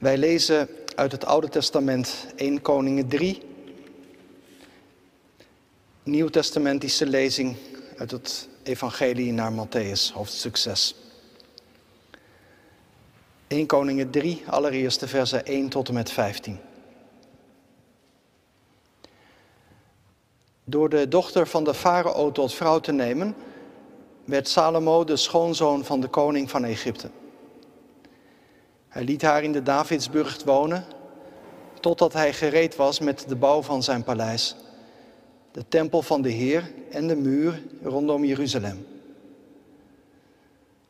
Wij lezen uit het Oude Testament 1 Koningen 3. Nieuwtestamentische lezing uit het Evangelie naar Matthäus, hoofdstuk 6. 1 Koningen 3, allereerst de versen 1 tot en met 15. Door de dochter van de farao tot vrouw te nemen, werd Salomo de schoonzoon van de koning van Egypte. Hij liet haar in de Davidsburg wonen, totdat hij gereed was met de bouw van zijn paleis, de tempel van de Heer en de muur rondom Jeruzalem.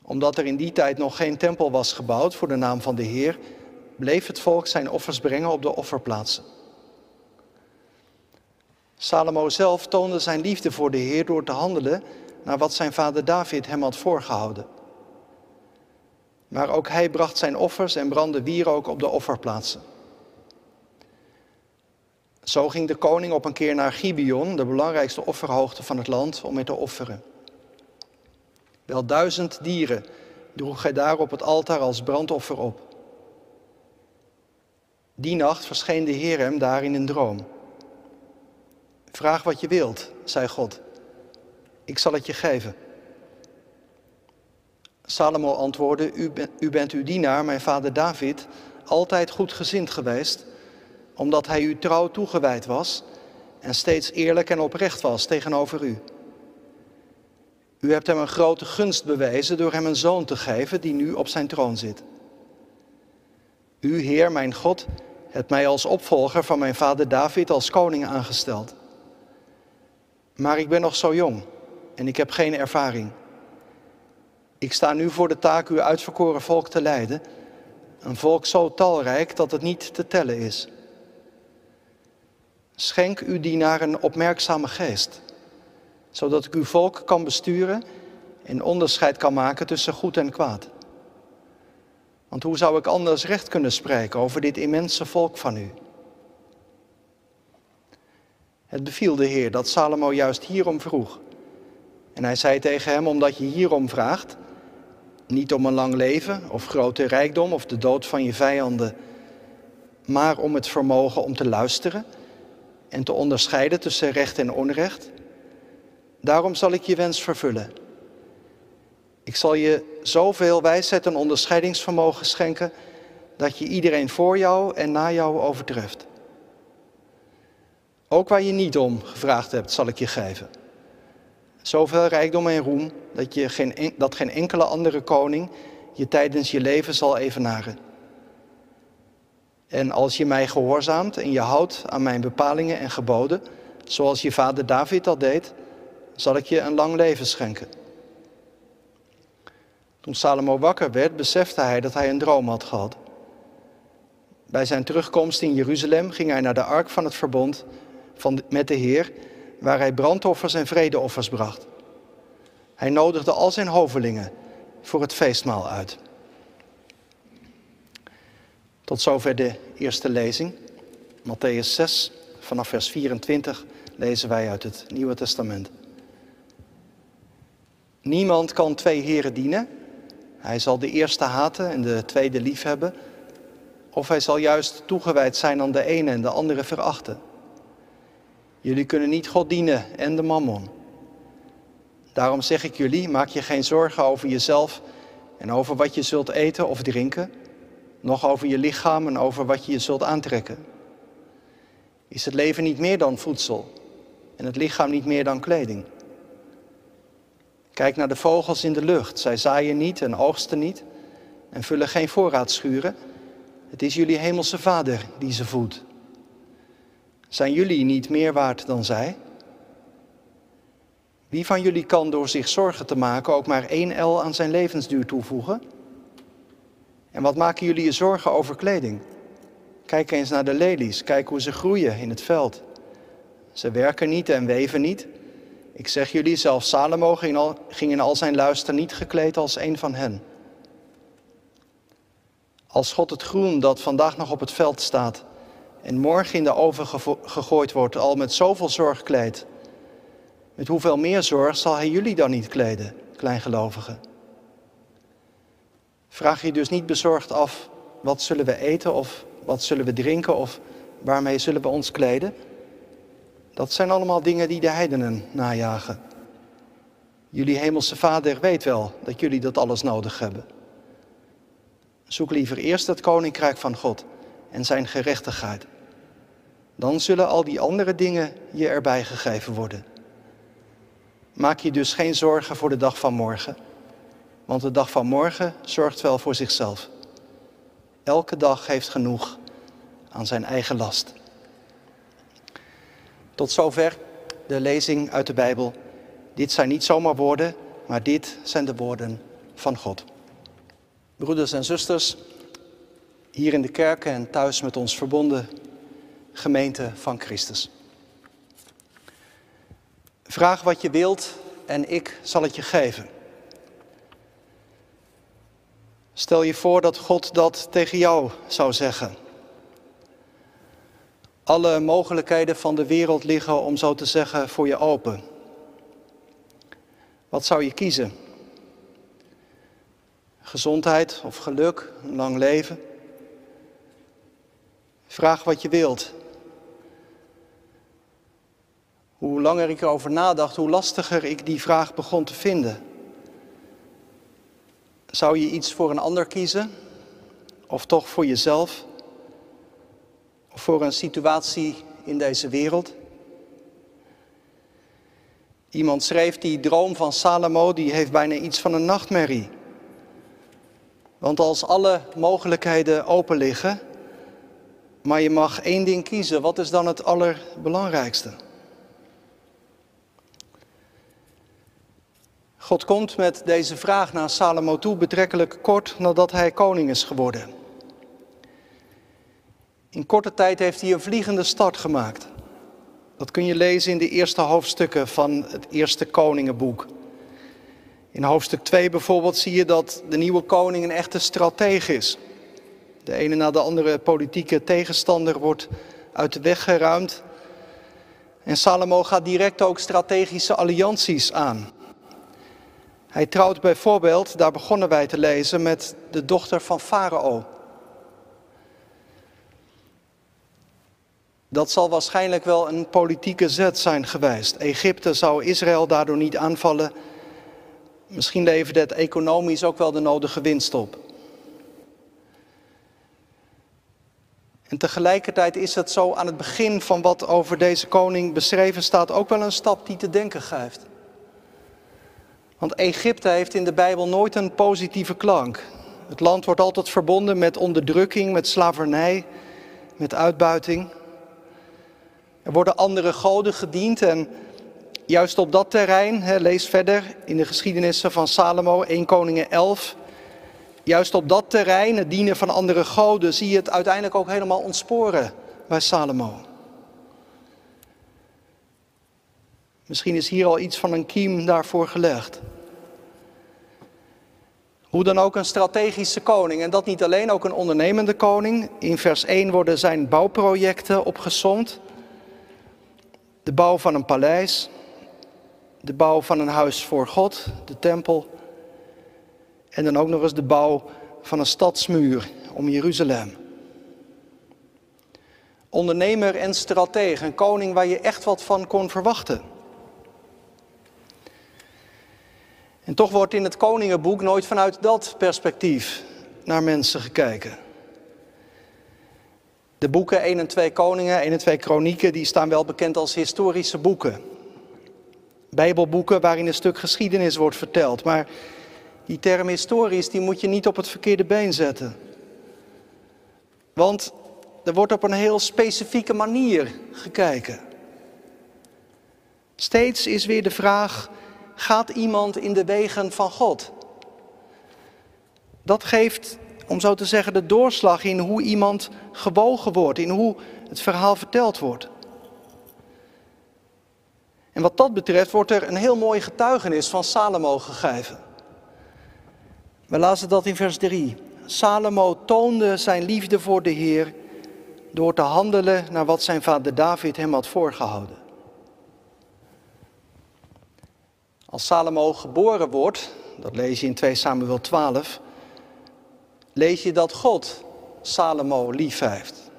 Omdat er in die tijd nog geen tempel was gebouwd voor de naam van de Heer, bleef het volk zijn offers brengen op de offerplaatsen. Salomo zelf toonde zijn liefde voor de Heer door te handelen naar wat zijn vader David hem had voorgehouden. Maar ook hij bracht zijn offers en brandde wierook op de offerplaatsen. Zo ging de koning op een keer naar Gibeon, de belangrijkste offerhoogte van het land, om er te offeren. Wel duizend dieren droeg hij daar op het altaar als brandoffer op. Die nacht verscheen de Heer hem daar in een droom. Vraag wat je wilt, zei God. Ik zal het je geven. Salomo antwoordde, u, u bent uw dienaar, mijn vader David, altijd goedgezind geweest, omdat hij u trouw toegewijd was en steeds eerlijk en oprecht was tegenover u. U hebt hem een grote gunst bewezen door hem een zoon te geven die nu op zijn troon zit. U, Heer, mijn God, hebt mij als opvolger van mijn vader David als koning aangesteld. Maar ik ben nog zo jong en ik heb geen ervaring. Ik sta nu voor de taak uw uitverkoren volk te leiden, een volk zo talrijk dat het niet te tellen is. Schenk uw dienaar een opmerkzame geest, zodat ik uw volk kan besturen en onderscheid kan maken tussen goed en kwaad. Want hoe zou ik anders recht kunnen spreken over dit immense volk van u? Het beviel de Heer dat Salomo juist hierom vroeg. En hij zei tegen hem, omdat je hierom vraagt, niet om een lang leven of grote rijkdom of de dood van je vijanden, maar om het vermogen om te luisteren en te onderscheiden tussen recht en onrecht. Daarom zal ik je wens vervullen. Ik zal je zoveel wijsheid en onderscheidingsvermogen schenken dat je iedereen voor jou en na jou overtreft. Ook waar je niet om gevraagd hebt, zal ik je geven. Zoveel rijkdom en roem dat, je geen, dat geen enkele andere koning je tijdens je leven zal evenaren. En als je mij gehoorzaamt en je houdt aan mijn bepalingen en geboden, zoals je vader David al deed, zal ik je een lang leven schenken. Toen Salomo wakker werd, besefte hij dat hij een droom had gehad. Bij zijn terugkomst in Jeruzalem ging hij naar de ark van het verbond van, met de Heer, waar hij brandoffers en vredeoffers bracht. Hij nodigde al zijn hovelingen voor het feestmaal uit. Tot zover de eerste lezing. Matthäus 6, vanaf vers 24 lezen wij uit het Nieuwe Testament. Niemand kan twee heren dienen. Hij zal de eerste haten en de tweede liefhebben. Of hij zal juist toegewijd zijn aan de ene en de andere verachten. Jullie kunnen niet God dienen en de mammon. Daarom zeg ik jullie, maak je geen zorgen over jezelf en over wat je zult eten of drinken, nog over je lichaam en over wat je je zult aantrekken. Is het leven niet meer dan voedsel en het lichaam niet meer dan kleding? Kijk naar de vogels in de lucht. Zij zaaien niet en oogsten niet en vullen geen voorraadschuren. Het is jullie hemelse Vader die ze voedt. Zijn jullie niet meer waard dan zij? Wie van jullie kan door zich zorgen te maken ook maar één L aan zijn levensduur toevoegen? En wat maken jullie je zorgen over kleding? Kijk eens naar de lelies, kijk hoe ze groeien in het veld. Ze werken niet en weven niet. Ik zeg jullie, zelfs Salomo ging, al, ging in al zijn luister niet gekleed als een van hen. Als God het groen dat vandaag nog op het veld staat en morgen in de oven gegooid wordt, al met zoveel zorg kleedt, met hoeveel meer zorg zal hij jullie dan niet kleden, kleingelovigen? Vraag je dus niet bezorgd af wat zullen we eten of wat zullen we drinken of waarmee zullen we ons kleden? Dat zijn allemaal dingen die de heidenen najagen. Jullie hemelse Vader weet wel dat jullie dat alles nodig hebben. Zoek liever eerst het koninkrijk van God en zijn gerechtigheid. Dan zullen al die andere dingen je erbij gegeven worden. Maak je dus geen zorgen voor de dag van morgen, want de dag van morgen zorgt wel voor zichzelf. Elke dag heeft genoeg aan zijn eigen last. Tot zover de lezing uit de Bijbel. Dit zijn niet zomaar woorden, maar dit zijn de woorden van God. Broeders en zusters, hier in de kerk en thuis met ons verbonden gemeente van Christus. Vraag wat je wilt en ik zal het je geven. Stel je voor dat God dat tegen jou zou zeggen. Alle mogelijkheden van de wereld liggen, om zo te zeggen, voor je open. Wat zou je kiezen? Gezondheid of geluk, lang leven? Vraag wat je wilt. Hoe langer ik erover nadacht, hoe lastiger ik die vraag begon te vinden. Zou je iets voor een ander kiezen? Of toch voor jezelf? Of voor een situatie in deze wereld? Iemand schreef die droom van Salomo, die heeft bijna iets van een nachtmerrie. Want als alle mogelijkheden open liggen, maar je mag één ding kiezen, wat is dan het allerbelangrijkste? God komt met deze vraag naar Salomo toe betrekkelijk kort nadat hij koning is geworden. In korte tijd heeft hij een vliegende start gemaakt. Dat kun je lezen in de eerste hoofdstukken van het eerste Koningenboek. In hoofdstuk 2 bijvoorbeeld zie je dat de nieuwe koning een echte stratege is. De ene na de andere politieke tegenstander wordt uit de weg geruimd. En Salomo gaat direct ook strategische allianties aan. Hij trouwt bijvoorbeeld, daar begonnen wij te lezen, met de dochter van Farao. Dat zal waarschijnlijk wel een politieke zet zijn geweest. Egypte zou Israël daardoor niet aanvallen. Misschien leverde het economisch ook wel de nodige winst op. En tegelijkertijd is het zo aan het begin van wat over deze koning beschreven staat ook wel een stap die te denken geeft. Want Egypte heeft in de Bijbel nooit een positieve klank. Het land wordt altijd verbonden met onderdrukking, met slavernij, met uitbuiting. Er worden andere goden gediend en juist op dat terrein, lees verder in de geschiedenissen van Salomo, 1 Koningen 11. Juist op dat terrein, het dienen van andere goden, zie je het uiteindelijk ook helemaal ontsporen bij Salomo. Misschien is hier al iets van een kiem daarvoor gelegd. Hoe dan ook een strategische koning. En dat niet alleen, ook een ondernemende koning. In vers 1 worden zijn bouwprojecten opgezond. De bouw van een paleis. De bouw van een huis voor God, de tempel. En dan ook nog eens de bouw van een stadsmuur om Jeruzalem. Ondernemer en stratege, een koning waar je echt wat van kon verwachten. En toch wordt in het Koningenboek nooit vanuit dat perspectief naar mensen gekeken. De boeken 1 en 2 Koningen, 1 en 2 Kronieken, die staan wel bekend als historische boeken. Bijbelboeken waarin een stuk geschiedenis wordt verteld. Maar die term historisch, die moet je niet op het verkeerde been zetten. Want er wordt op een heel specifieke manier gekeken. Steeds is weer de vraag, gaat iemand in de wegen van God? Dat geeft, om zo te zeggen, de doorslag in hoe iemand gewogen wordt, in hoe het verhaal verteld wordt. En wat dat betreft wordt er een heel mooi getuigenis van Salomo gegeven. We lazen dat in vers 3. Salomo toonde zijn liefde voor de Heer door te handelen naar wat zijn vader David hem had voorgehouden. Als Salomo geboren wordt, dat lees je in 2 Samuel 12, lees je dat God Salomo lief heeft.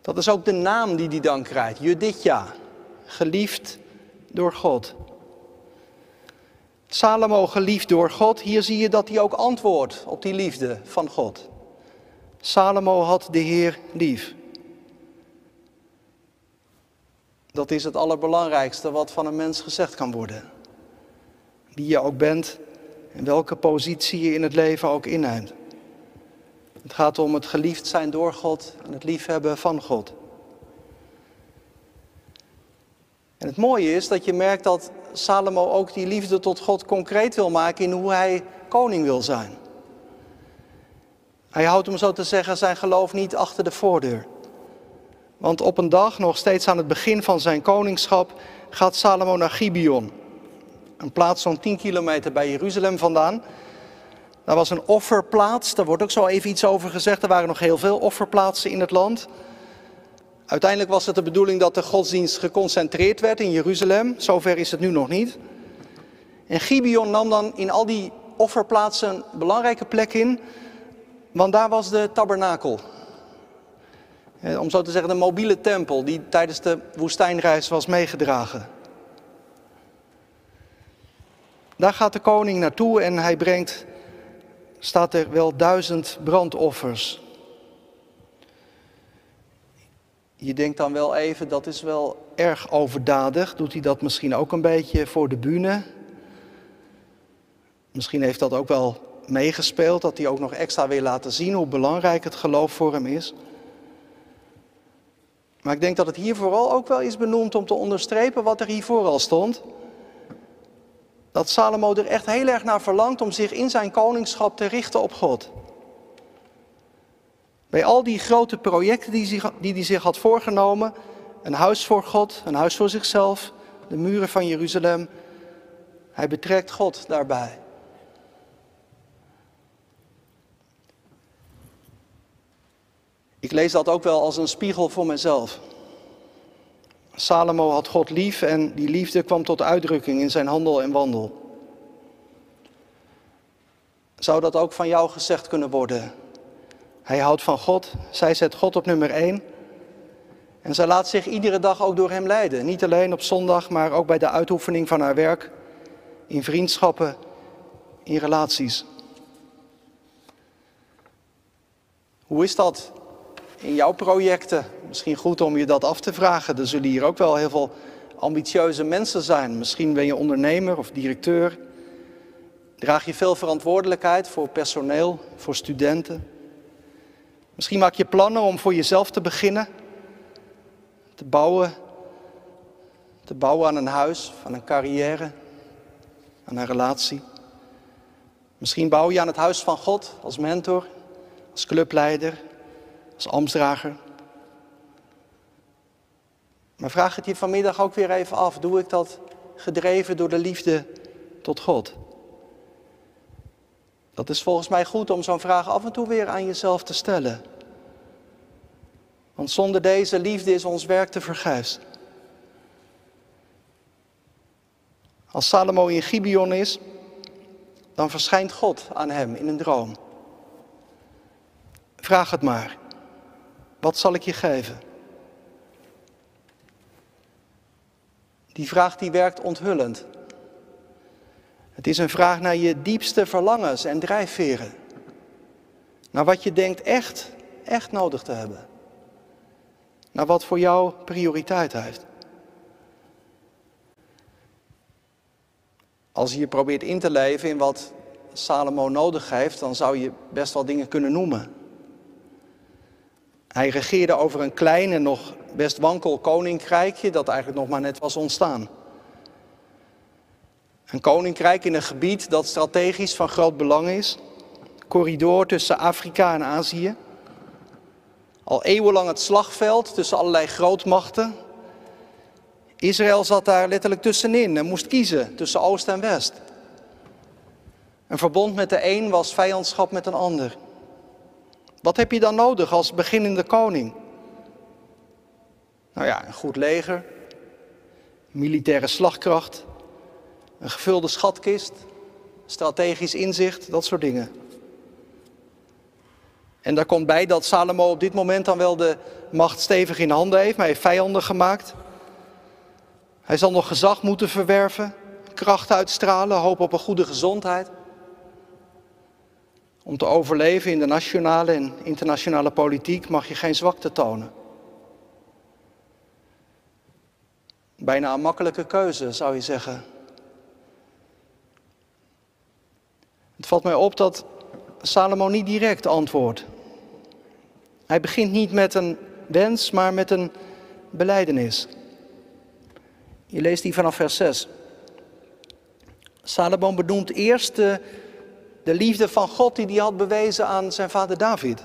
Dat is ook de naam die hij dan krijgt, Judithja, geliefd door God. Salomo geliefd door God, hier zie je dat hij ook antwoordt op die liefde van God. Salomo had de Heer lief. Dat is het allerbelangrijkste wat van een mens gezegd kan worden. Wie je ook bent en welke positie je in het leven ook inneemt. Het gaat om het geliefd zijn door God en het liefhebben van God. En het mooie is dat je merkt dat Salomo ook die liefde tot God concreet wil maken in hoe hij koning wil zijn. Hij houdt hem zo te zeggen zijn geloof niet achter de voordeur. Want op een dag, nog steeds aan het begin van zijn koningschap, gaat Salomo naar Gibeon. Een plaats zo'n 10 kilometer bij Jeruzalem vandaan. Daar was een offerplaats, daar wordt ook zo even iets over gezegd. Er waren nog heel veel offerplaatsen in het land. Uiteindelijk was het de bedoeling dat de godsdienst geconcentreerd werd in Jeruzalem. Zover is het nu nog niet. En Gibeon nam dan in al die offerplaatsen een belangrijke plek in, want daar was de tabernakel. Om zo te zeggen, de mobiele tempel die tijdens de woestijnreis was meegedragen. Daar gaat de koning naartoe en hij brengt, staat er wel duizend brandoffers. Je denkt dan wel even, dat is wel erg overdadig. Doet hij dat misschien ook een beetje voor de bühne? Misschien heeft dat ook wel meegespeeld, dat hij ook nog extra wil laten zien hoe belangrijk het geloof voor hem is. Maar ik denk dat het hier vooral ook wel is benoemd om te onderstrepen wat er hiervoor al stond. Dat Salomo er echt heel erg naar verlangt om zich in zijn koningschap te richten op God. Bij al die grote projecten die hij die zich had voorgenomen, een huis voor God, een huis voor zichzelf, de muren van Jeruzalem, hij betrekt God daarbij. Ik lees dat ook wel als een spiegel voor mezelf. Salomo had God lief en die liefde kwam tot uitdrukking in zijn handel en wandel. Zou dat ook van jou gezegd kunnen worden? Hij houdt van God, zij zet God op nummer één. En zij laat zich iedere dag ook door hem leiden. Niet alleen op zondag, maar ook bij de uitoefening van haar werk, in vriendschappen, in relaties. Hoe is dat in jouw projecten? Misschien goed om je dat af te vragen. Er zullen hier ook wel heel veel ambitieuze mensen zijn. Misschien ben je ondernemer of directeur. Draag je veel verantwoordelijkheid voor personeel, voor studenten. Misschien maak je plannen om voor jezelf te beginnen, te bouwen, te bouwen aan een huis, aan een carrière, aan een relatie. Misschien bouw je aan het huis van God als mentor, als clubleider, als ambtsdrager. Maar vraag het je vanmiddag ook weer even af. Doe ik dat gedreven door de liefde tot God? Dat is volgens mij goed om zo'n vraag af en toe weer aan jezelf te stellen. Want zonder deze liefde is ons werk te vergeefs. Als Salomo in Gibeon is, dan verschijnt God aan hem in een droom. Vraag het maar. Wat zal ik je geven? Die vraag die werkt onthullend. Het is een vraag naar je diepste verlangens en drijfveren. Naar wat je denkt echt, echt nodig te hebben. Naar wat voor jou prioriteit heeft. Als je probeert in te leven in wat Salomo nodig heeft, dan zou je best wel dingen kunnen noemen. Hij regeerde over een klein en nog best wankel koninkrijkje dat eigenlijk nog maar net was ontstaan. Een koninkrijk in een gebied dat strategisch van groot belang is. Corridor tussen Afrika en Azië. Al eeuwenlang het slagveld tussen allerlei grootmachten. Israël zat daar letterlijk tussenin en moest kiezen tussen Oost en West. Een verbond met de een was vijandschap met een ander. Wat heb je dan nodig als beginnende koning? Nou ja, een goed leger, militaire slagkracht, een gevulde schatkist, strategisch inzicht, dat soort dingen. En daar komt bij dat Salomo op dit moment dan wel de macht stevig in handen heeft, maar hij heeft vijanden gemaakt. Hij zal nog gezag moeten verwerven, kracht uitstralen, hoop op een goede gezondheid. Om te overleven in de nationale en internationale politiek mag je geen zwakte tonen. Bijna een makkelijke keuze, zou je zeggen. Het valt mij op dat Salomo niet direct antwoordt. Hij begint niet met een wens, maar met een beleidenis. Je leest die vanaf vers 6. Salomo benoemt eerst de, de liefde van God die hij had bewezen aan zijn vader David.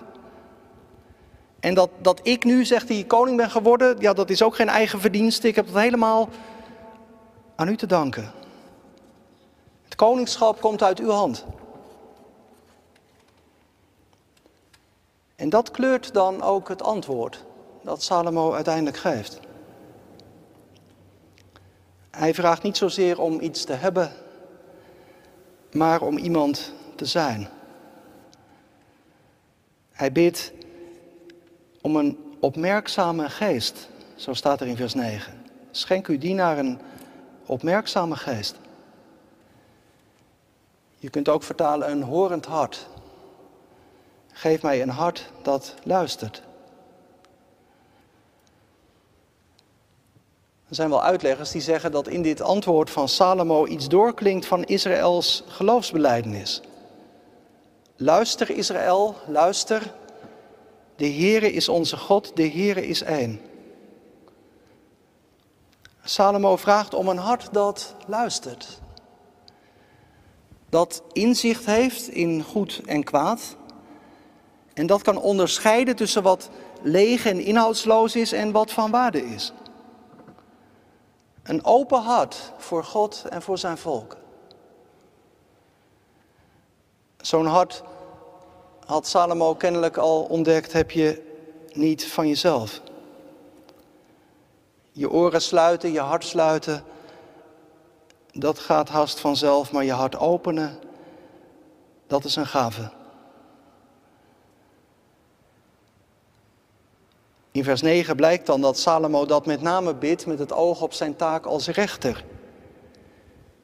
En dat, dat ik nu, zegt hij, koning ben geworden, ja, dat is ook geen eigen verdienste. Ik heb dat helemaal aan u te danken. Het koningschap komt uit uw hand. En dat kleurt dan ook het antwoord dat Salomo uiteindelijk geeft. Hij vraagt niet zozeer om iets te hebben, maar om iemand te zijn. Hij bidt om een opmerkzame geest, zo staat er in vers 9. Schenk uw dienaar een opmerkzame geest. Je kunt ook vertalen een horend hart. Geef mij een hart dat luistert. Er zijn wel uitleggers die zeggen dat in dit antwoord van Salomo iets doorklinkt van Israëls geloofsbeleidenis. Luister Israël, luister. De Heere is onze God, de Heere is één. Salomo vraagt om een hart dat luistert. Dat inzicht heeft in goed en kwaad. En dat kan onderscheiden tussen wat leeg en inhoudsloos is en wat van waarde is. Een open hart voor God en voor zijn volk. Zo'n hart had Salomo kennelijk al ontdekt, heb je niet van jezelf. Je oren sluiten, je hart sluiten, dat gaat haast vanzelf, maar je hart openen, dat is een gave. In vers 9 blijkt dan dat Salomo dat met name bidt met het oog op zijn taak als rechter.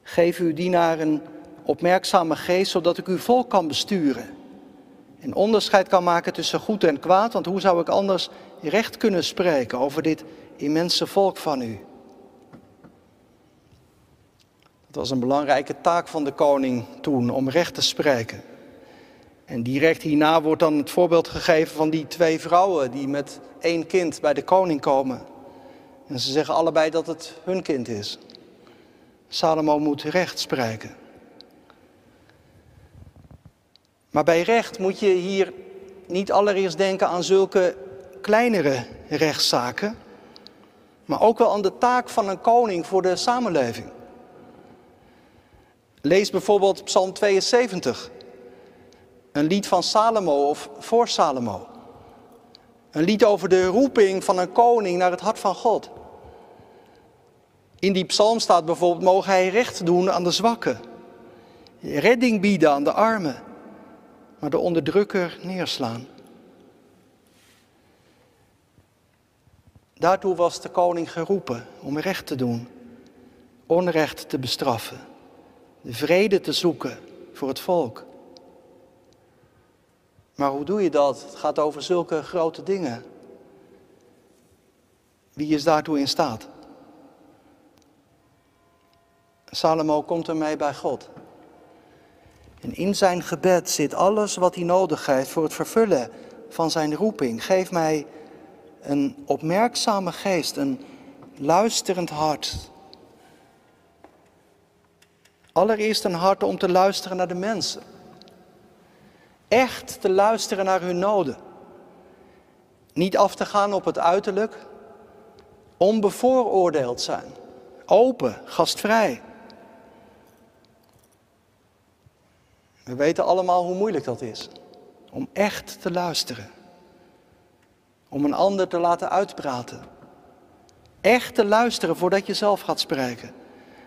Geef uw dienaar een opmerkzame geest, zodat ik uw volk kan besturen. En onderscheid kan maken tussen goed en kwaad, want hoe zou ik anders recht kunnen spreken over dit immense volk van u? Dat was een belangrijke taak van de koning toen, om recht te spreken. En direct hierna wordt dan het voorbeeld gegeven van die twee vrouwen die met één kind bij de koning komen. En ze zeggen allebei dat het hun kind is. Salomo moet recht spreken. Maar bij recht moet je hier niet allereerst denken aan zulke kleinere rechtszaken, maar ook wel aan de taak van een koning voor de samenleving. Lees bijvoorbeeld Psalm 72. Een lied van Salomo of voor Salomo. Een lied over de roeping van een koning naar het hart van God. In die psalm staat bijvoorbeeld, mogen hij recht doen aan de zwakken. Redding bieden aan de armen. Maar de onderdrukker neerslaan. Daartoe was de koning geroepen om recht te doen. Onrecht te bestraffen. De vrede te zoeken voor het volk. Maar hoe doe je dat? Het gaat over zulke grote dingen. Wie is daartoe in staat? Salomo komt ermee bij God. En in zijn gebed zit alles wat hij nodig heeft voor het vervullen van zijn roeping. Geef mij een opmerkzame geest, een luisterend hart. Allereerst een hart om te luisteren naar de mensen echt te luisteren naar hun noden. Niet af te gaan op het uiterlijk, onbevooroordeeld zijn, open, gastvrij. We weten allemaal hoe moeilijk dat is, om echt te luisteren, om een ander te laten uitpraten. Echt te luisteren voordat je zelf gaat spreken.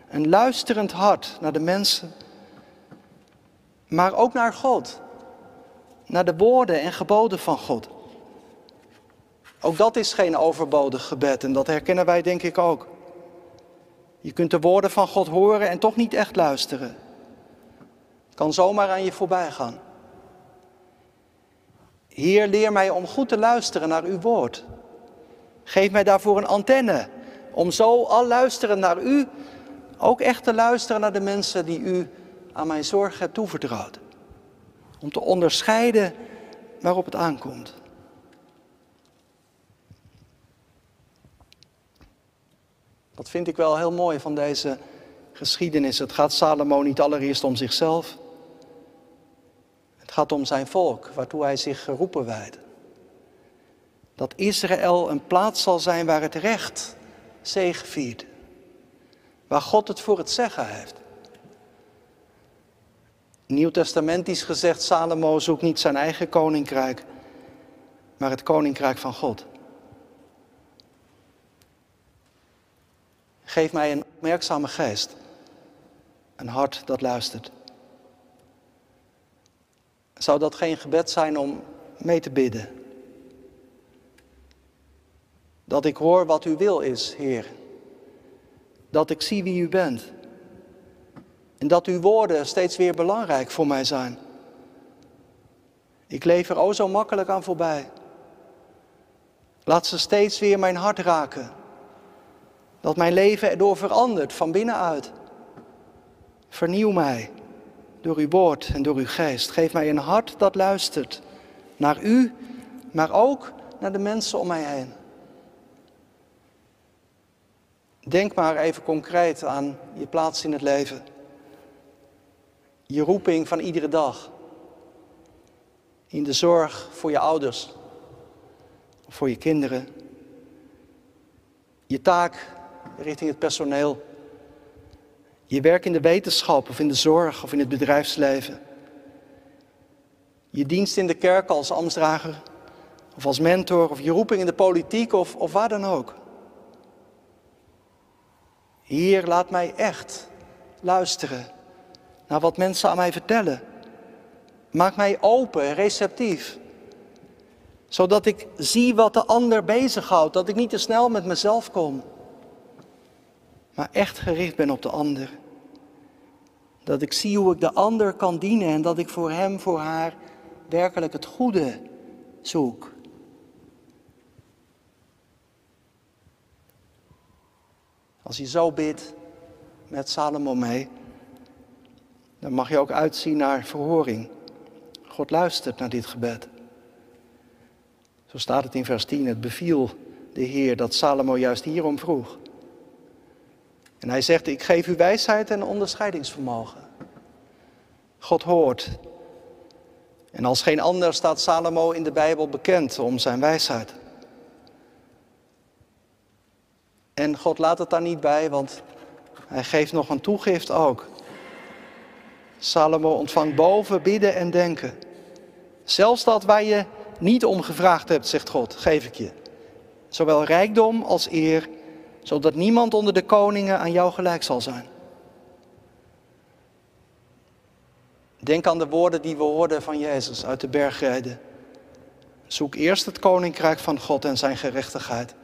Een luisterend hart naar de mensen, maar ook naar God. Naar de woorden en geboden van God. Ook dat is geen overbodig gebed en dat herkennen wij denk ik ook. Je kunt de woorden van God horen en toch niet echt luisteren. Het kan zomaar aan je voorbij gaan. Heer, leer mij om goed te luisteren naar uw woord. Geef mij daarvoor een antenne, om zo al luisteren naar u, ook echt te luisteren naar de mensen die u aan mijn zorg hebt toevertrouwd. Om te onderscheiden waarop het aankomt. Dat vind ik wel heel mooi van deze geschiedenis. Het gaat Salomo niet allereerst om zichzelf. Het gaat om zijn volk, waartoe hij zich geroepen wijdt. Dat Israël een plaats zal zijn waar het recht zegeviert. Waar God het voor het zeggen heeft. Nieuwtestamentisch gezegd, Salomo zoekt niet zijn eigen koninkrijk, maar het koninkrijk van God. Geef mij een opmerkzame geest, een hart dat luistert. Zou dat geen gebed zijn om mee te bidden? Dat ik hoor wat u wil is, Heer. Dat ik zie wie u bent. En dat uw woorden steeds weer belangrijk voor mij zijn. Ik leef er o zo makkelijk aan voorbij. Laat ze steeds weer mijn hart raken. Dat mijn leven erdoor verandert van binnenuit. Vernieuw mij door uw woord en door uw geest. Geef mij een hart dat luistert naar u, maar ook naar de mensen om mij heen. Denk maar even concreet aan je plaats in het leven. Je roeping van iedere dag. In de zorg voor je ouders. Voor je kinderen. Je taak richting het personeel. Je werk in de wetenschap of in de zorg of in het bedrijfsleven. Je dienst in de kerk als ambtsdrager of als mentor of je roeping in de politiek of, of waar dan ook. Hier, laat mij echt luisteren naar wat mensen aan mij vertellen. Maak mij open, receptief. Zodat ik zie wat de ander bezighoudt. Dat ik niet te snel met mezelf kom. Maar echt gericht ben op de ander. Dat ik zie hoe ik de ander kan dienen en dat ik voor hem, voor haar werkelijk het goede zoek. Als je zo bidt met Salomo mee, dan mag je ook uitzien naar verhoring. God luistert naar dit gebed. Zo staat het in vers 10. Het beviel de Heer dat Salomo juist hierom vroeg. En hij zegt, ik geef u wijsheid en onderscheidingsvermogen. God hoort. En als geen ander staat Salomo in de Bijbel bekend om zijn wijsheid. En God laat het daar niet bij, want hij geeft nog een toegift ook. Salomo ontvangt boven bidden en denken. Zelfs dat waar je niet om gevraagd hebt, zegt God, geef ik je. Zowel rijkdom als eer, zodat niemand onder de koningen aan jou gelijk zal zijn. Denk aan de woorden die we hoorden van Jezus uit de bergrijden. Zoek eerst het koninkrijk van God en zijn gerechtigheid.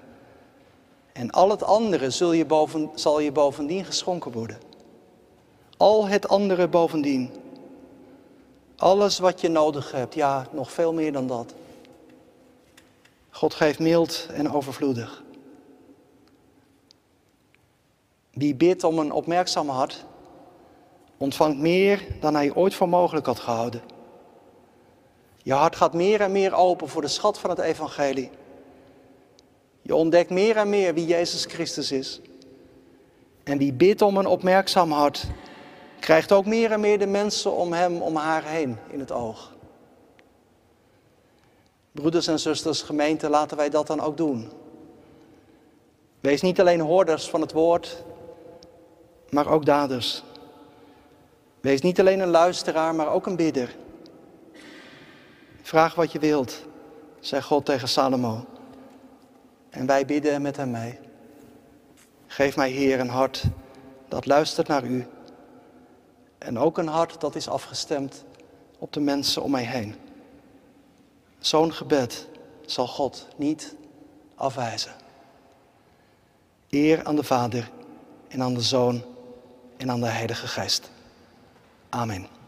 En al het andere zul je boven, zal je bovendien geschonken worden. Al het andere bovendien. Alles wat je nodig hebt, ja, nog veel meer dan dat. God geeft mild en overvloedig. Wie bidt om een opmerkzaam hart, ontvangt meer dan hij ooit voor mogelijk had gehouden. Je hart gaat meer en meer open voor de schat van het evangelie. Je ontdekt meer en meer wie Jezus Christus is. En wie bidt om een opmerkzaam hart, krijgt ook meer en meer de mensen om hem, om haar heen in het oog. Broeders en zusters, gemeente, laten wij dat dan ook doen. Wees niet alleen hoorders van het woord, maar ook daders. Wees niet alleen een luisteraar, maar ook een bidder. Vraag wat je wilt, zei God tegen Salomo. En wij bidden met hem mee. Geef mij, Heer, een hart dat luistert naar u. En ook een hart dat is afgestemd op de mensen om mij heen. Zo'n gebed zal God niet afwijzen. Eer aan de Vader en aan de Zoon en aan de Heilige Geest. Amen.